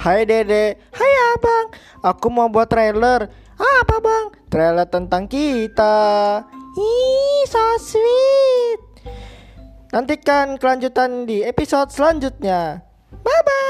Hai dede, hai abang. Aku mau buat trailer. Apa bang? Trailer tentang kita. Ih, so sweet. Nantikan kelanjutan di episode selanjutnya. Bye-bye.